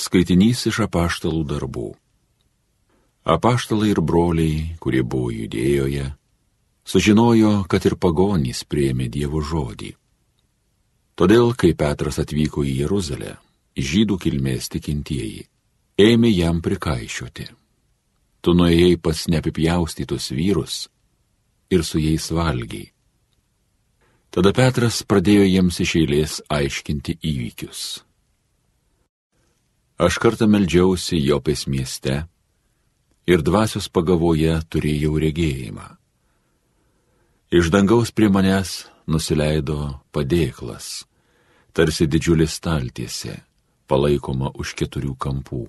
Skaitinys iš apaštalų darbų. Apaštalai ir broliai, kurie buvo judėjoje, sužinojo, kad ir pagonys prieėmė Dievo žodį. Todėl, kai Petras atvyko į Jeruzalę, žydų kilmės tikintieji, ėmė jam prikaišiuoti. Tu nuėjai pas neapipjaustytus vyrus ir su jais valgiai. Tada Petras pradėjo jiems iš eilės aiškinti įvykius. Aš kartą meldžiausi Jopės mieste ir dvasios pagavoje turėjau regėjimą. Iš dangaus prie manęs nusileido padėklas, tarsi didžiulis staltiese, palaikoma už keturių kampų.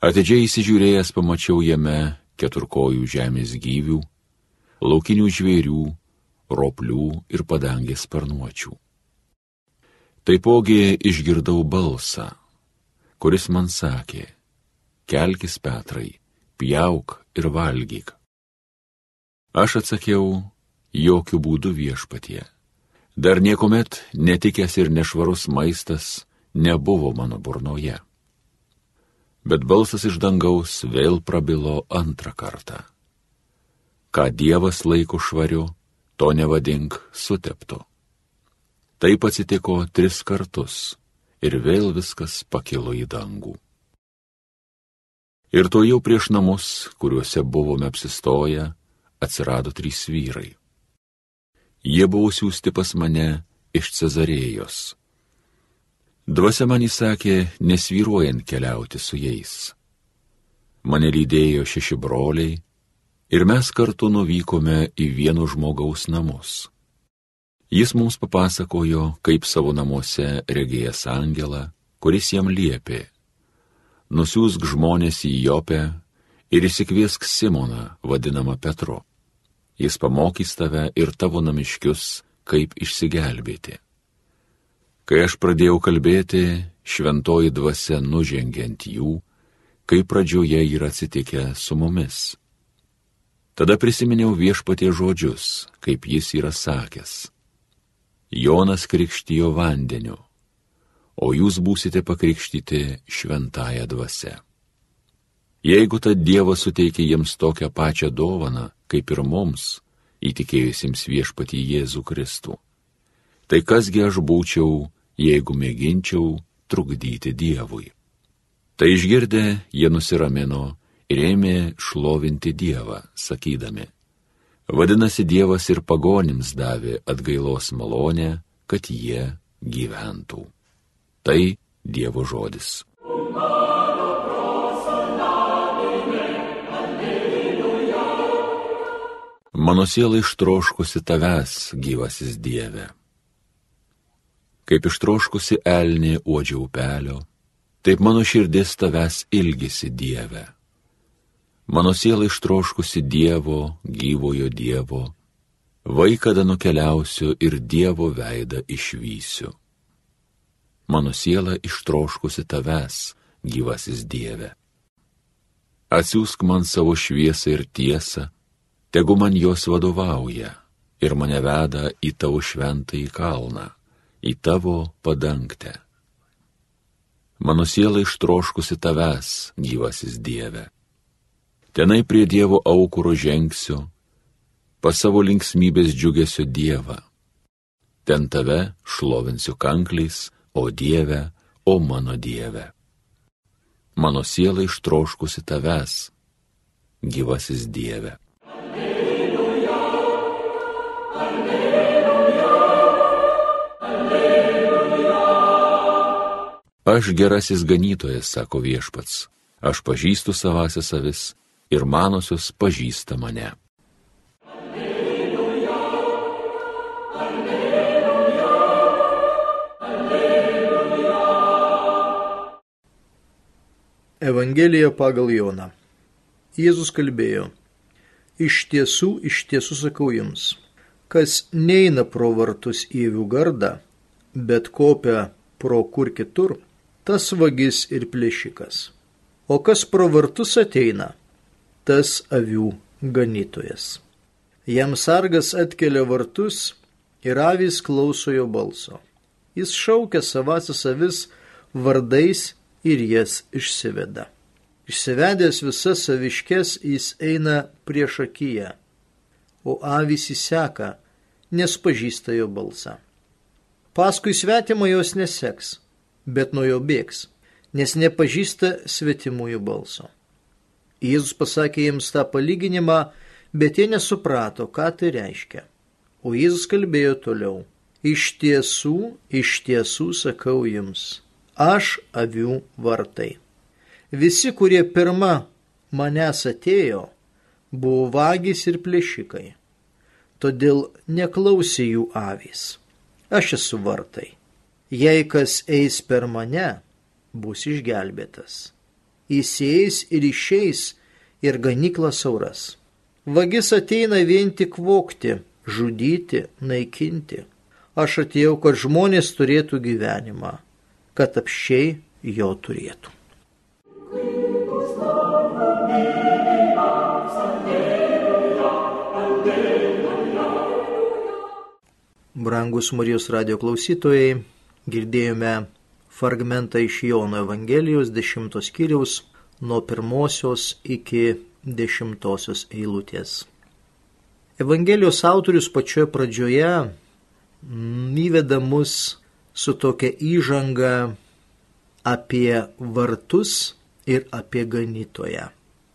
Atidžiai įsižiūrėjęs pamačiau jame keturkojų žemės gyvių, laukinių žvėrių, roplių ir padangės sparnuočių. Taipogi išgirdau balsą kuris man sakė, kelkis Petrai, pjauk ir valgyk. Aš atsakiau, jokių būdų viešpatie. Dar niekuomet netikęs ir nešvarus maistas nebuvo mano burnoje. Bet balsas iš dangaus vėl prabilo antrą kartą. Ką Dievas laiko švariu, to nevadink suteptu. Taip atsitiko tris kartus ir vėl viskas pakilo į dangų. Ir to jau prieš namus, kuriuose buvome apsistoję, atsirado trys vyrai. Jie buvo siūsti pas mane iš Cezarėjos. Dvasia man įsakė, nesvyruojant keliauti su jais. Mane lydėjo šeši broliai ir mes kartu nuvykome į vieno žmogaus namus. Jis mums papasakojo, kaip savo namuose regėjęs angelą, kuris jam liepė. Nusiųsk žmonės į Jopę ir įsikviesk Simoną, vadinamą Petru. Jis pamokys tave ir tavo namiškius, kaip išsigelbėti. Kai aš pradėjau kalbėti, šventoji dvasia nužengė ant jų, kaip pradžioje yra atsitikę su mumis. Tada prisiminiau viešpatie žodžius, kaip jis yra sakęs Jonas krikštijo vandeniu, o jūs būsite pakrikštyti šventąją dvasę. Jeigu tad Dievas suteikė jiems tokią pačią dovaną, kaip ir mums, įtikėjusiems viešpatį Jėzų Kristų, tai kasgi aš būčiau, jeigu mėginčiau trukdyti Dievui. Tai išgirdę, jie nusiramino ir ėmė šlovinti Dievą, sakydami, Vadinasi, Dievas ir pagonims davė atgailos malonę, kad jie gyventų. Tai Dievo žodis. Mano siela ištroškusi tavęs, gyvasis Dieve. Kaip ištroškusi elnė uodžia upelio, taip mano širdis tavęs ilgisi Dieve. Mano siela ištroškusi Dievo, gyvojo Dievo, vaikada nukeliausiu ir Dievo veidą išvysiu. Mano siela ištroškusi tavęs, gyvasis Dieve. Atsiųsk man savo šviesą ir tiesą, tegu man jos vadovauja ir mane veda į tavo šventąjį kalną, į tavo padangtę. Mano siela ištroškusi tavęs, gyvasis Dieve tenai prie Dievo aukuro žengsiu, pas savo linksmybės džiugesio Dievą. Ten tave šlovinsiu kankliais, o Dieve, o mano Dieve. Mano siela ištroškusi tavęs, gyvasis Dieve. Alleluja, alleluja, alleluja. Aš gerasis ganytojas, sako viešpats, aš pažįstu savasias avis ir manosios pažįsta mane. Evangelija pagal Joną. Jėzus kalbėjo, iš tiesų, iš tiesų sakau jums, kas neina pro vartus į avių gardą, bet kopia pro kur kitur, tas vagis ir plėšikas. O kas pro vartus ateina, tas avių ganytojas. Jam sargas atkelia vartus ir avys klauso jo balso. Jis šaukia savasis avis vardais ir jas išsiveda. Išsivedęs visas saviškes jis eina prieš akiją, o avys įseka, nes pažįsta jo balsą. Paskui svetimą jos neseks, bet nuo jo bėgs, nes nepažįsta svetimųjų balso. Jėzus pasakė jiems tą palyginimą, bet jie nesuprato, ką tai reiškia. O Jėzus kalbėjo toliau. Iš tiesų, iš tiesų sakau jums, aš avių vartai. Visi, kurie pirma manęs atėjo, buvo vagys ir plėšikai. Todėl neklausė jų avys. Aš esu vartai. Jei kas eis per mane, bus išgelbėtas jis įeis ir išeis ir ganykla sauras. Vagis ateina vien tik vokti, žudyti, naikinti. Aš atėjau, kad žmonės turėtų gyvenimą, kad apšiai jo turėtų. Brangus Marijos radio klausytojai, girdėjome fragmentą iš Jono Evangelijos 10 skyriaus nuo pirmosios iki dešimtosios eilutės. Evangelijos autorius pačioje pradžioje įveda mus su tokia įžanga apie vartus ir apie ganytoją.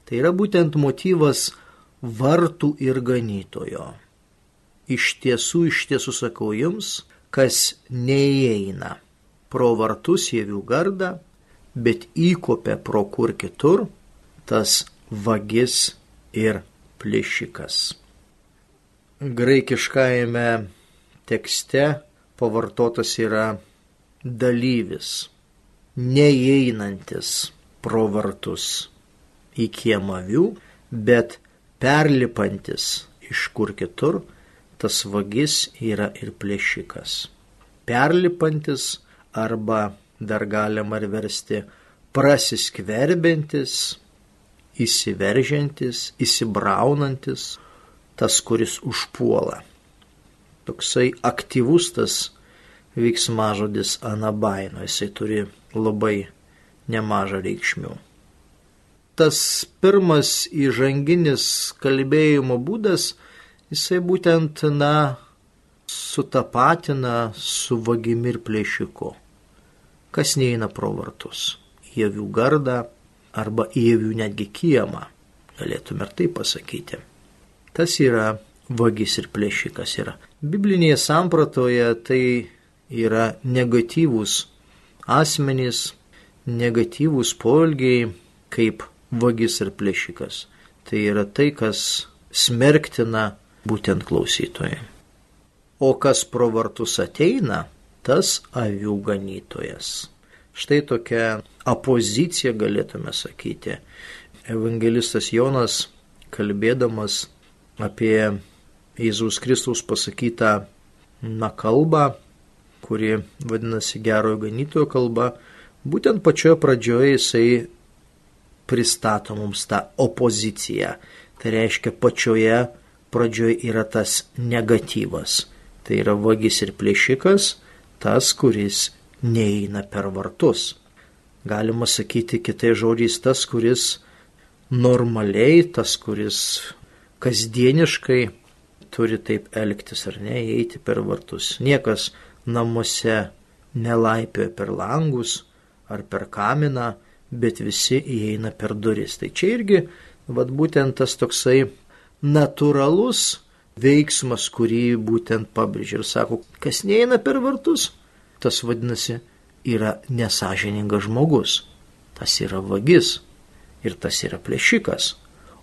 Tai yra būtent motyvas vartų ir ganytojo. Iš tiesų, iš tiesų sakau jums, kas neįeina pro vartus jėvių gardą, bet įkopė pro kur kitur, tas vagis ir plėšikas. Graikiškajame tekste pavartotas yra dalyvis, neįeinantis pro vartus į kiemavių, bet perlipantis iš kur kitur, tas vagis yra ir plėšikas. Perlipantis arba dar galima ir versti prasiskverbintis, įsiveržiantis, įsibraunantis, tas, kuris užpuola. Toksai aktyvus tas veiksmažodis anabaino, jisai turi labai nemažą reikšmių. Tas pirmas įžanginis kalbėjimo būdas, jisai būtent, na, sutapatina su vagimi ir plėšiku kas neina pro vartus. Į avių gardą arba į avių netgi kiemą, galėtume ir tai pasakyti. Tas yra vagis ir plėšikas yra. Biblinėje sampratoje tai yra negatyvūs asmenys, negatyvūs polgiai kaip vagis ir plėšikas. Tai yra tai, kas smerktina būtent klausytojai. O kas pro vartus ateina, tas avių ganytojas. Štai tokia opozicija galėtume sakyti. Evangelistas Jonas, kalbėdamas apie Jėzaus Kristaus pasakytą na kalbą, kuri vadinasi gerojo ganytojo kalba, būtent pačioje pradžioje jisai pristato mums tą opoziciją. Tai reiškia, pačioje pradžioje yra tas negatyvas. Tai yra vagis ir plėšikas, tas, kuris neina per vartus. Galima sakyti kitai žodžiais tas, kuris normaliai, tas, kuris kasdieniškai turi taip elgtis ar ne, eiti per vartus. Niekas namuose nelaipioja per langus ar per kaminą, bet visi įeina per duris. Tai čia irgi, vad būtent tas toksai natūralus veiksmas, kurį būtent pabrėžia ir sako, kas neina per vartus, tas vadinasi yra nesažiningas žmogus, tas yra vagis ir tas yra plėšikas.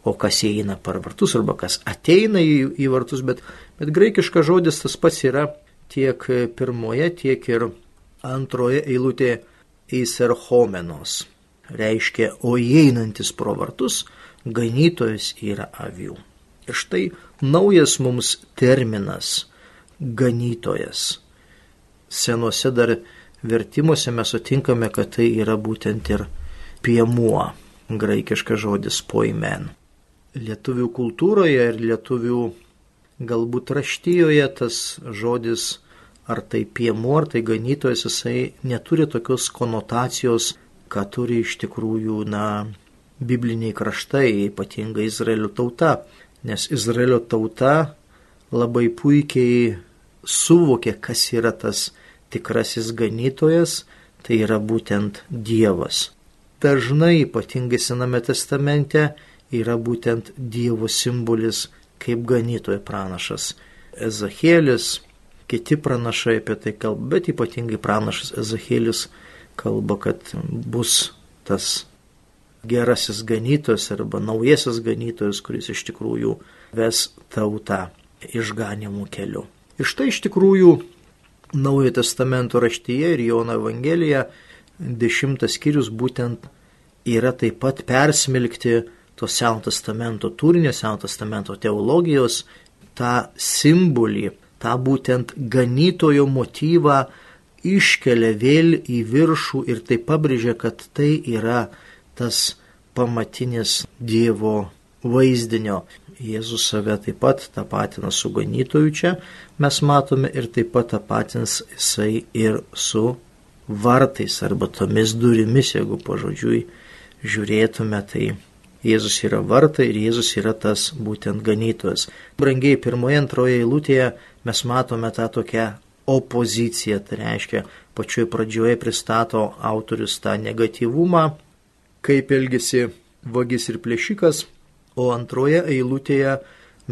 O kas įeina per vartus arba kas ateina į, į vartus, bet, bet graikiškas žodis tas pats yra tiek pirmoje, tiek ir antroje eilutėje eiserhomenos. Reiškia, o įeinantis pro vartus, ganytojas yra avių. Ir štai naujas mums terminas - ganytojas. Senuose dar vertimuose mes sutinkame, kad tai yra būtent ir piemuo, graikiškas žodis poimen. Lietuvių kultūroje ir lietuvių galbūt raštyjoje tas žodis ar tai piemuo, ar tai ganytojas, jisai neturi tokios konotacijos ką turi iš tikrųjų, na, bibliniai kraštai, ypatingai Izraelio tauta, nes Izraelio tauta labai puikiai suvokė, kas yra tas tikrasis ganytojas, tai yra būtent Dievas. Dažnai, ypatingai Sename testamente, yra būtent Dievo simbolis kaip ganytojo pranašas. Ezachėlis, kiti pranašai apie tai kalba, bet ypatingai pranašas Ezachėlis kalba, kad bus tas gerasis ganytojas arba naujasis ganytojas, kuris iš tikrųjų ves tautą išganimų keliu. Ir štai iš tikrųjų Naujojo testamento raštyje ir Jono Evangelija dešimtas skyrius būtent yra taip pat persmelkti to Seno testamento turinio, Seno testamento teologijos, tą simbolį, tą būtent ganytojo motyvą iškelia vėl į viršų ir tai pabrėžia, kad tai yra tas pamatinis Dievo vaizdinio. Jėzus save taip pat tapatina su ganytoju čia, mes matome ir taip pat tapatins jisai ir su vartais arba tomis durimis, jeigu pažodžiui žiūrėtume, tai Jėzus yra vartai ir Jėzus yra tas būtent ganytojas. Brangiai, pirmoje, antroje eilutėje mes matome tą tokią opoziciją, tai reiškia, pačioj pradžioje pristato autorius tą negatyvumą, kaip elgesi vagis ir plėšikas, o antroje eilutėje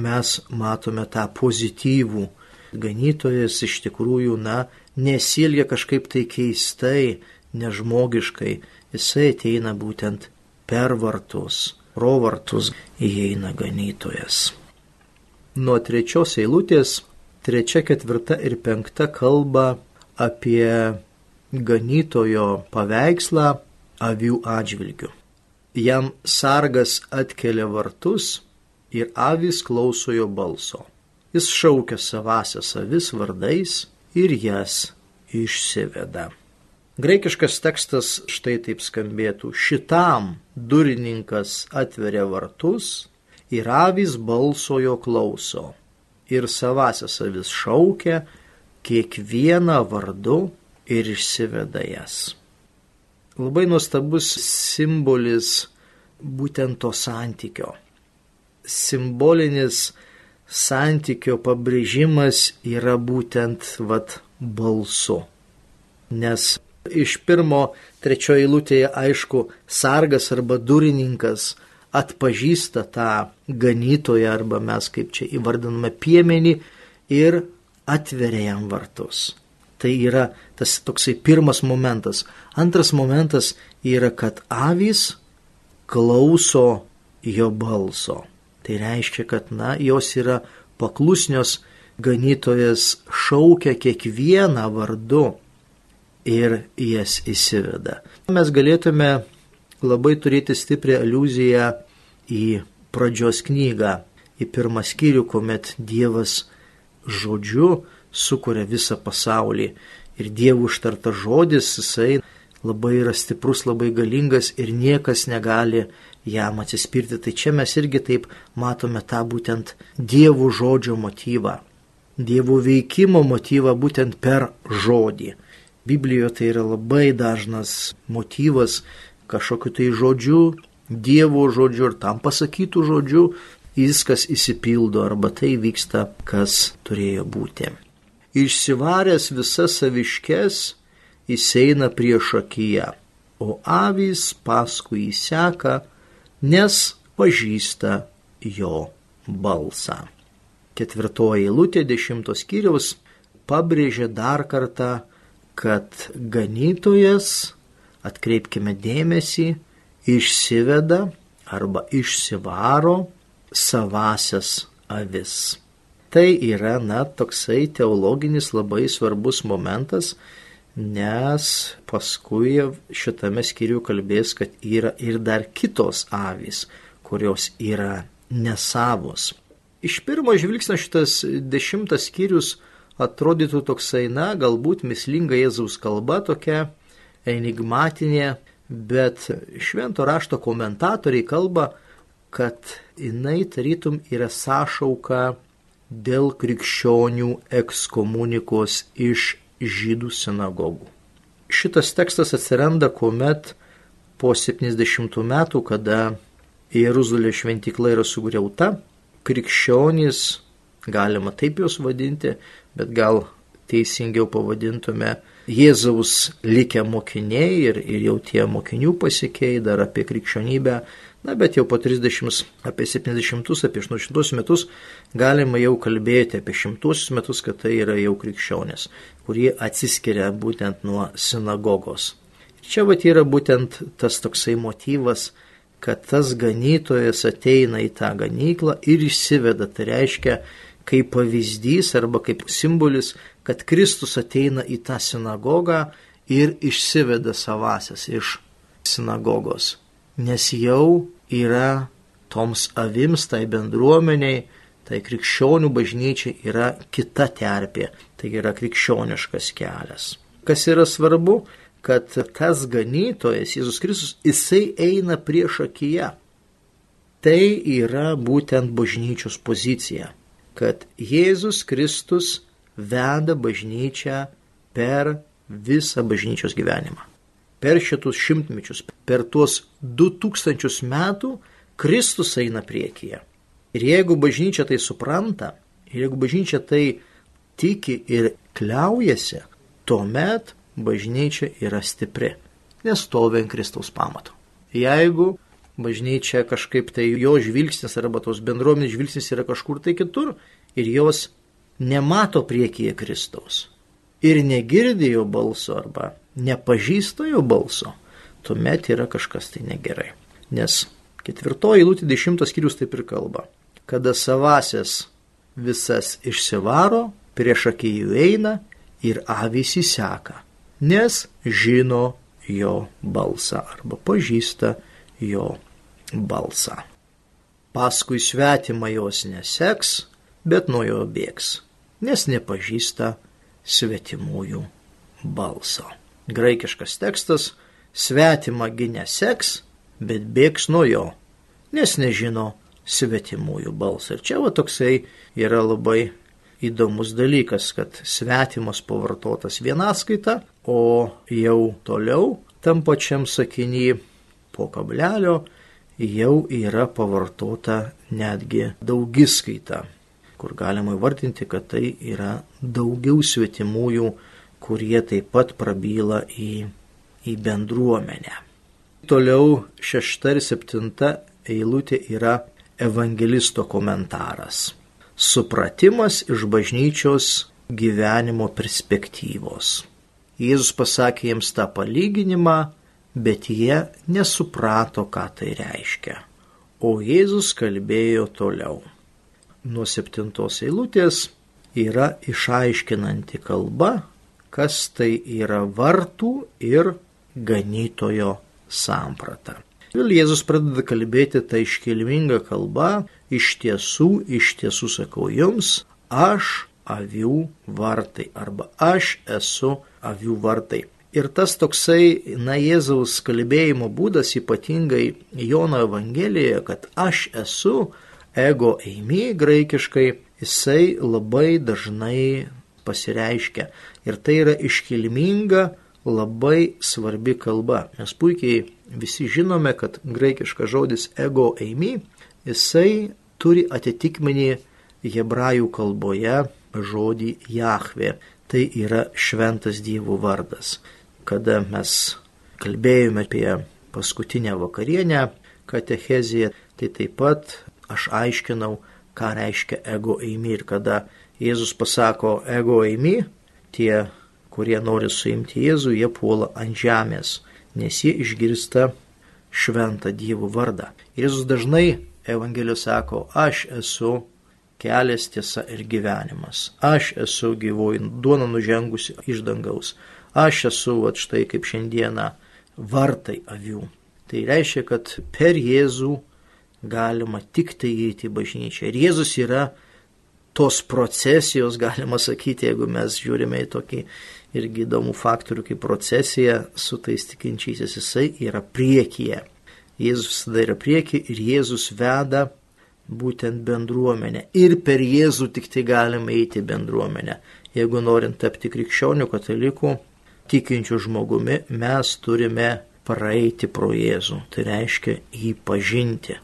mes matome tą pozityvų. Ganytojas iš tikrųjų, na, nesilgia kažkaip tai keistai, nežmogiškai, jisai ateina būtent per vartus, pro vartus įeina ganytojas. Nuo trečios eilutės, trečia, ketvirta ir penkta kalba apie ganytojo paveikslą avių atžvilgių. Jam sargas atkelia vartus ir avis klauso jo balso. Jis šaukia savasias avis vardais ir jas išsiveda. Graikiškas tekstas štai taip skambėtų. Šitam durininkas atveria vartus ir avis balso jo klauso. Ir savasias avis šaukia kiekvieną vardu ir išsiveda jas. Labai nuostabus simbolis būtent to santykio. Simbolinis santykio pabrėžimas yra būtent vat balsu. Nes iš pirmo trečioje eilutėje aišku, sargas arba durininkas atpažįsta tą ganytoją arba mes kaip čia įvardiname piemenį ir atveria jam vartus. Tai yra tas toksai pirmas momentas. Antras momentas yra, kad avys klauso jo balso. Tai reiškia, kad, na, jos yra paklusnios, ganytojas šaukia kiekvieną vardu ir jas įsiveda. Mes galėtume labai turėti stiprią aluzija į pradžios knygą, į pirmą skyrių, kuomet Dievas žodžiu sukuria visą pasaulį. Ir Dievo užtartas žodis, jisai labai yra stiprus, labai galingas ir niekas negali jam atsispirti. Tai čia mes irgi taip matome tą būtent Dievo žodžio motyvą. Dievo veikimo motyvą būtent per žodį. Biblijoje tai yra labai dažnas motyvas kažkokiu tai žodžiu, Dievo žodžiu ir tam pasakytų žodžiu, viskas įsipildo arba tai vyksta, kas turėjo būti išsivaręs visas saviškes, jis eina prieš akiją, o avys paskui įseka, nes pažįsta jo balsą. Ketvirtoji eilutė dešimtos kiriaus pabrėžia dar kartą, kad ganytojas, atkreipkime dėmesį, išsiveda arba išsivaro savasias avis. Tai yra, na, toksai teologinis labai svarbus momentas, nes paskui šitame skyriuje kalbės, kad yra ir dar kitos avys, kurios yra nesavos. Iš pirmo žvilgsnio šitas dešimtas skyrius atrodytų toksai, na, galbūt mislinga Jėzaus kalba tokia enigmatinė, bet švento rašto komentatoriai kalba, kad jinai tarytum yra sąšauka dėl krikščionių ekskomunikos iš žydų sinagogų. Šitas tekstas atsiranda, kuomet po 70 metų, kada Jeruzalės šventykla yra sugriauta, krikščionys, galima taip juos vadinti, bet gal teisingiau pavadintume Jėzaus likę mokiniai ir, ir jau tie mokinių pasiekėjai dar apie krikščionybę, na bet jau po 30, apie 70, apie 800 metus galima jau kalbėti apie šimtuosius metus, kad tai yra jau krikščionės, kurie atsiskiria būtent nuo sinagogos. Ir čia vat yra būtent tas toksai motyvas, kad tas ganytojas ateina į tą ganyklą ir išsiveda, tai reiškia, kaip pavyzdys arba kaip simbolis, kad Kristus ateina į tą sinagogą ir išsiveda savasias iš sinagogos. Nes jau yra toms avims, tai bendruomeniai, tai krikščionių bažnyčiai yra kita terpė, tai yra krikščioniškas kelias. Kas yra svarbu, kad tas ganytojas, Jėzus Kristus, jisai eina prieš akiją. Tai yra būtent bažnyčios pozicija kad Jėzus Kristus veda bažnyčią per visą bažnyčios gyvenimą. Per šitus šimtmečius, per tuos du tūkstančius metų Kristus eina priekyje. Ir jeigu bažnyčia tai supranta, jeigu bažnyčia tai tiki ir kliaujasi, tuomet bažnyčia yra stipri, nes stovi ant Kristaus pamato. Jeigu bažnyčia kažkaip tai jo žvilgsnis arba tos bendruomenės žvilgsnis yra kažkur tai kitur ir jos nemato priekyje Kristaus ir negirdi jo balso arba nepažįsta jo balso, tuomet yra kažkas tai negerai. Nes ketvirtoji lūtė dešimtas skyrius taip ir kalba. Kada savasias visas išsivaro, prieš akį jų eina ir avys įseka, nes žino jo balsą arba pažįsta jo balsą. Paskui svetimą jos neseks, bet nuo jo bėgs, nes nepažįsta svetimųjų balso. Graikiškas tekstas - svetimągi neseks, bet bėgs nuo jo, nes nežino svetimųjų balsą. Ir čia va toksai yra labai įdomus dalykas, kad svetimas pavartotas vienaskaita, o jau toliau tam pačiam sakiny po kablelio jau yra pavartota netgi daugiskaita, kur galima įvardinti, kad tai yra daugiau svetimųjų, kurie taip pat prabyla į, į bendruomenę. Toliau šešta ir septinta eilutė yra evangelisto komentaras. Supratimas iš bažnyčios gyvenimo perspektyvos. Jėzus pasakė jiems tą palyginimą, bet jie nesuprato, ką tai reiškia. O Jėzus kalbėjo toliau. Nuo septintos eilutės yra išaiškinanti kalba, kas tai yra vartų ir ganytojo samprata. Vėl Jėzus pradeda kalbėti tą iškilmingą kalbą, iš tiesų, iš tiesų sakau jums, aš avių vartai arba aš esu avių vartai. Ir tas toksai, na, Jėzaus kalbėjimo būdas, ypatingai Jono Evangelijoje, kad aš esu, ego eimi graikiškai, jisai labai dažnai pasireiškia. Ir tai yra iškilminga, labai svarbi kalba. Mes puikiai visi žinome, kad graikiškas žodis ego eimi, jisai turi atitikmenį hebrajų kalboje žodį Jahve. Tai yra šventas Dievo vardas kada mes kalbėjome apie paskutinę vakarienę katecheziją, tai taip pat aš aiškinau, ką reiškia ego eimi ir kada Jėzus pasako ego eimi, tie, kurie nori suimti Jėzų, jie puola ant žemės, nes jie išgirsta šventą Dievo vardą. Jėzus dažnai Evangelijos sako, aš esu kelias tiesa ir gyvenimas, aš esu gyvoji duona nužengusi iš dangaus, Aš esu, va štai kaip šiandieną, vartai avių. Tai reiškia, kad per Jėzų galima tik tai įeiti į bažnyčią. Ir Jėzus yra tos procesijos, galima sakyti, jeigu mes žiūrime į tokį irgi įdomų faktorių kaip procesija su tais tikinčiaisiais, jisai yra priekyje. Jėzus visada yra priekyje ir Jėzus veda būtent bendruomenę. Ir per Jėzų tik tai galime eiti bendruomenę. Jeigu norint tapti krikščionių katalikų, tikinčių žmogumi mes turime praeiti pro Jėzų, tai reiškia jį pažinti.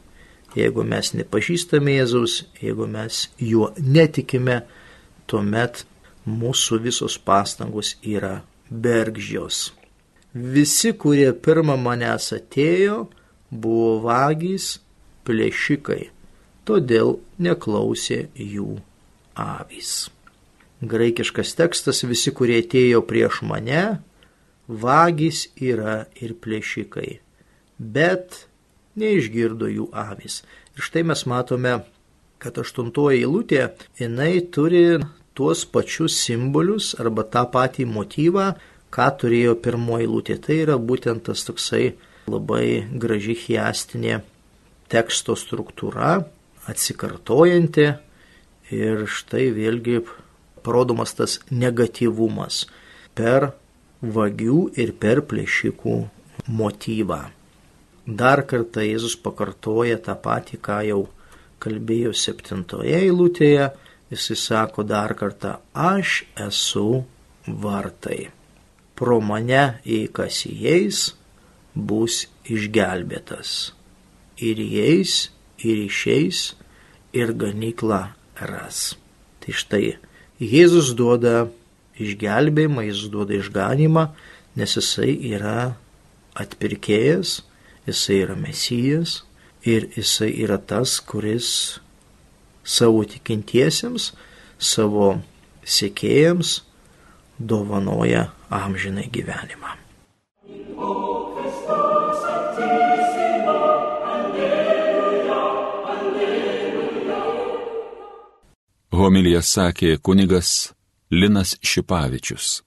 Jeigu mes nepažįstame Jėzaus, jeigu mes juo netikime, tuomet mūsų visos pastangos yra bergždžios. Visi, kurie pirmą manęs atėjo, buvo vagys, plėšikai, todėl neklausė jų avys. Graikiškas tekstas visi, kurie atėjo prieš mane, vagys yra ir plėšikai, bet neišgirdo jų avys. Ir štai mes matome, kad aštuntoji eilutė, jinai turi tuos pačius simbolius arba tą patį motyvą, ką turėjo pirmoji lūtė. Tai yra būtent tas toksai labai graži chiastinė teksto struktūra, atsikartojanti ir štai vėlgi parodomas tas negatyvumas per vagių ir per plėšikų motyvą. Dar kartą Jėzus pakartoja tą patį, ką jau kalbėjo septintoje eilutėje, jisai sako dar kartą, aš esu vartai pro mane, jei kas įeis, bus išgelbėtas. Ir įeis, ir išeis, ir ganykla ras. Tai štai Jėzus duoda išgelbėjimą, jis duoda išganimą, nes jisai yra atpirkėjas, jisai yra mesijas ir jisai yra tas, kuris savo tikintiesiems, savo sekėjams dovanoja amžinai gyvenimą. Homilija sakė kunigas Linas Šipavičius.